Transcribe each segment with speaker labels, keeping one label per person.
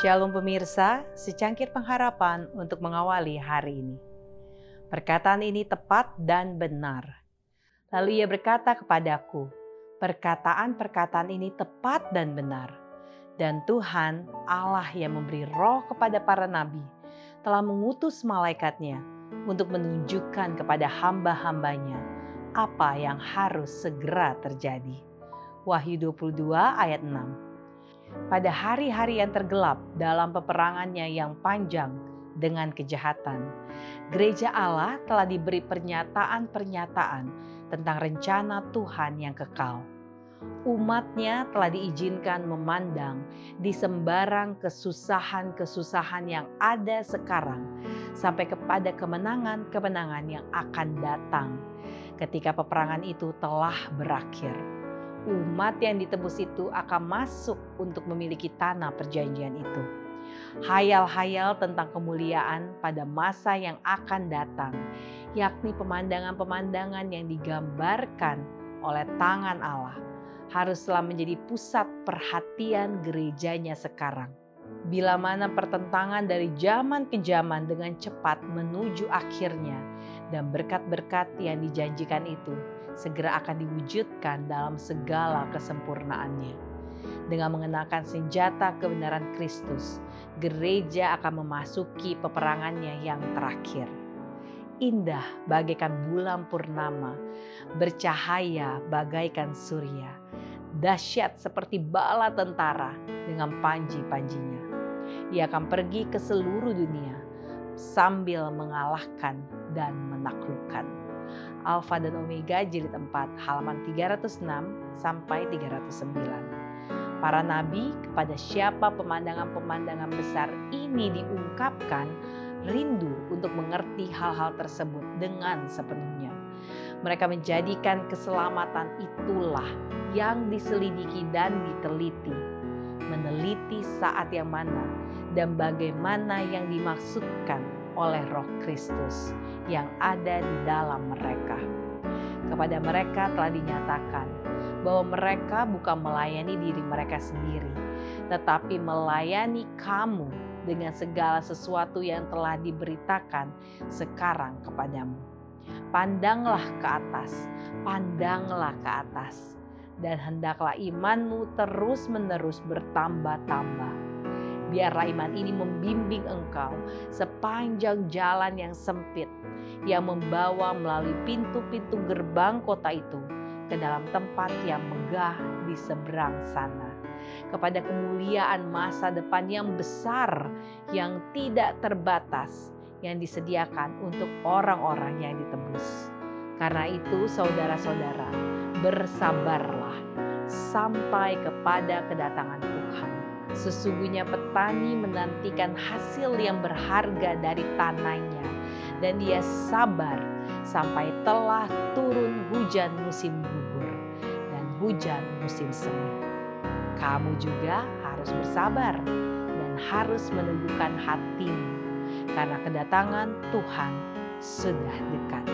Speaker 1: Shalom pemirsa, secangkir pengharapan untuk mengawali hari ini. Perkataan ini tepat dan benar. Lalu ia berkata kepadaku, perkataan-perkataan ini tepat dan benar. Dan Tuhan Allah yang memberi roh kepada para nabi telah mengutus malaikatnya untuk menunjukkan kepada hamba-hambanya apa yang harus segera terjadi. Wahyu 22 ayat 6 pada hari-hari yang tergelap dalam peperangannya yang panjang dengan kejahatan. Gereja Allah telah diberi pernyataan-pernyataan tentang rencana Tuhan yang kekal. Umatnya telah diizinkan memandang di sembarang kesusahan-kesusahan yang ada sekarang sampai kepada kemenangan-kemenangan yang akan datang ketika peperangan itu telah berakhir umat yang ditebus itu akan masuk untuk memiliki tanah perjanjian itu. Hayal-hayal tentang kemuliaan pada masa yang akan datang, yakni pemandangan-pemandangan yang digambarkan oleh tangan Allah, haruslah menjadi pusat perhatian gerejanya sekarang. Bila mana pertentangan dari zaman ke zaman dengan cepat menuju akhirnya, dan berkat-berkat yang dijanjikan itu segera akan diwujudkan dalam segala kesempurnaannya. Dengan mengenakan senjata kebenaran Kristus, gereja akan memasuki peperangannya yang terakhir. Indah bagaikan bulan purnama, bercahaya bagaikan surya, dahsyat seperti bala tentara dengan panji-panjinya. Ia akan pergi ke seluruh dunia sambil mengalahkan dan menaklukkan. Alfa dan Omega jilid 4 halaman 306 sampai 309. Para nabi kepada siapa pemandangan-pemandangan besar ini diungkapkan rindu untuk mengerti hal-hal tersebut dengan sepenuhnya. Mereka menjadikan keselamatan itulah yang diselidiki dan diteliti. Meneliti saat yang mana dan bagaimana yang dimaksudkan oleh Roh Kristus yang ada di dalam mereka. Kepada mereka telah dinyatakan bahwa mereka bukan melayani diri mereka sendiri, tetapi melayani kamu dengan segala sesuatu yang telah diberitakan sekarang kepadamu. Pandanglah ke atas, pandanglah ke atas, dan hendaklah imanmu terus-menerus bertambah-tambah Biarlah iman ini membimbing engkau sepanjang jalan yang sempit yang membawa melalui pintu-pintu gerbang kota itu ke dalam tempat yang megah di seberang sana. Kepada kemuliaan masa depan yang besar yang tidak terbatas yang disediakan untuk orang-orang yang ditebus. Karena itu saudara-saudara bersabarlah sampai kepada kedatangan Tuhan Sesungguhnya petani menantikan hasil yang berharga dari tanahnya dan dia sabar sampai telah turun hujan musim gugur dan hujan musim semi. Kamu juga harus bersabar dan harus menundukkan hatimu karena kedatangan Tuhan sudah dekat.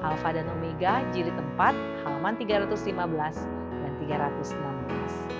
Speaker 1: Alfa dan Omega jilid 4 halaman 315 dan 316.